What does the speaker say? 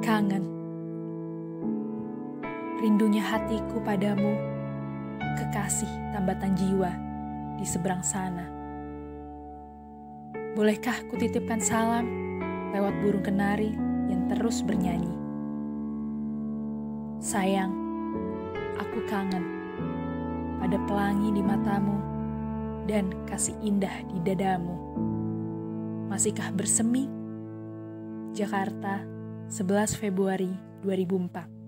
Kangen. Rindunya hatiku padamu, kekasih tambatan jiwa di seberang sana. Bolehkah kutitipkan salam lewat burung kenari yang terus bernyanyi? Sayang, aku kangen pada pelangi di matamu dan kasih indah di dadamu. Masihkah bersemi? Jakarta, 11 Februari 2004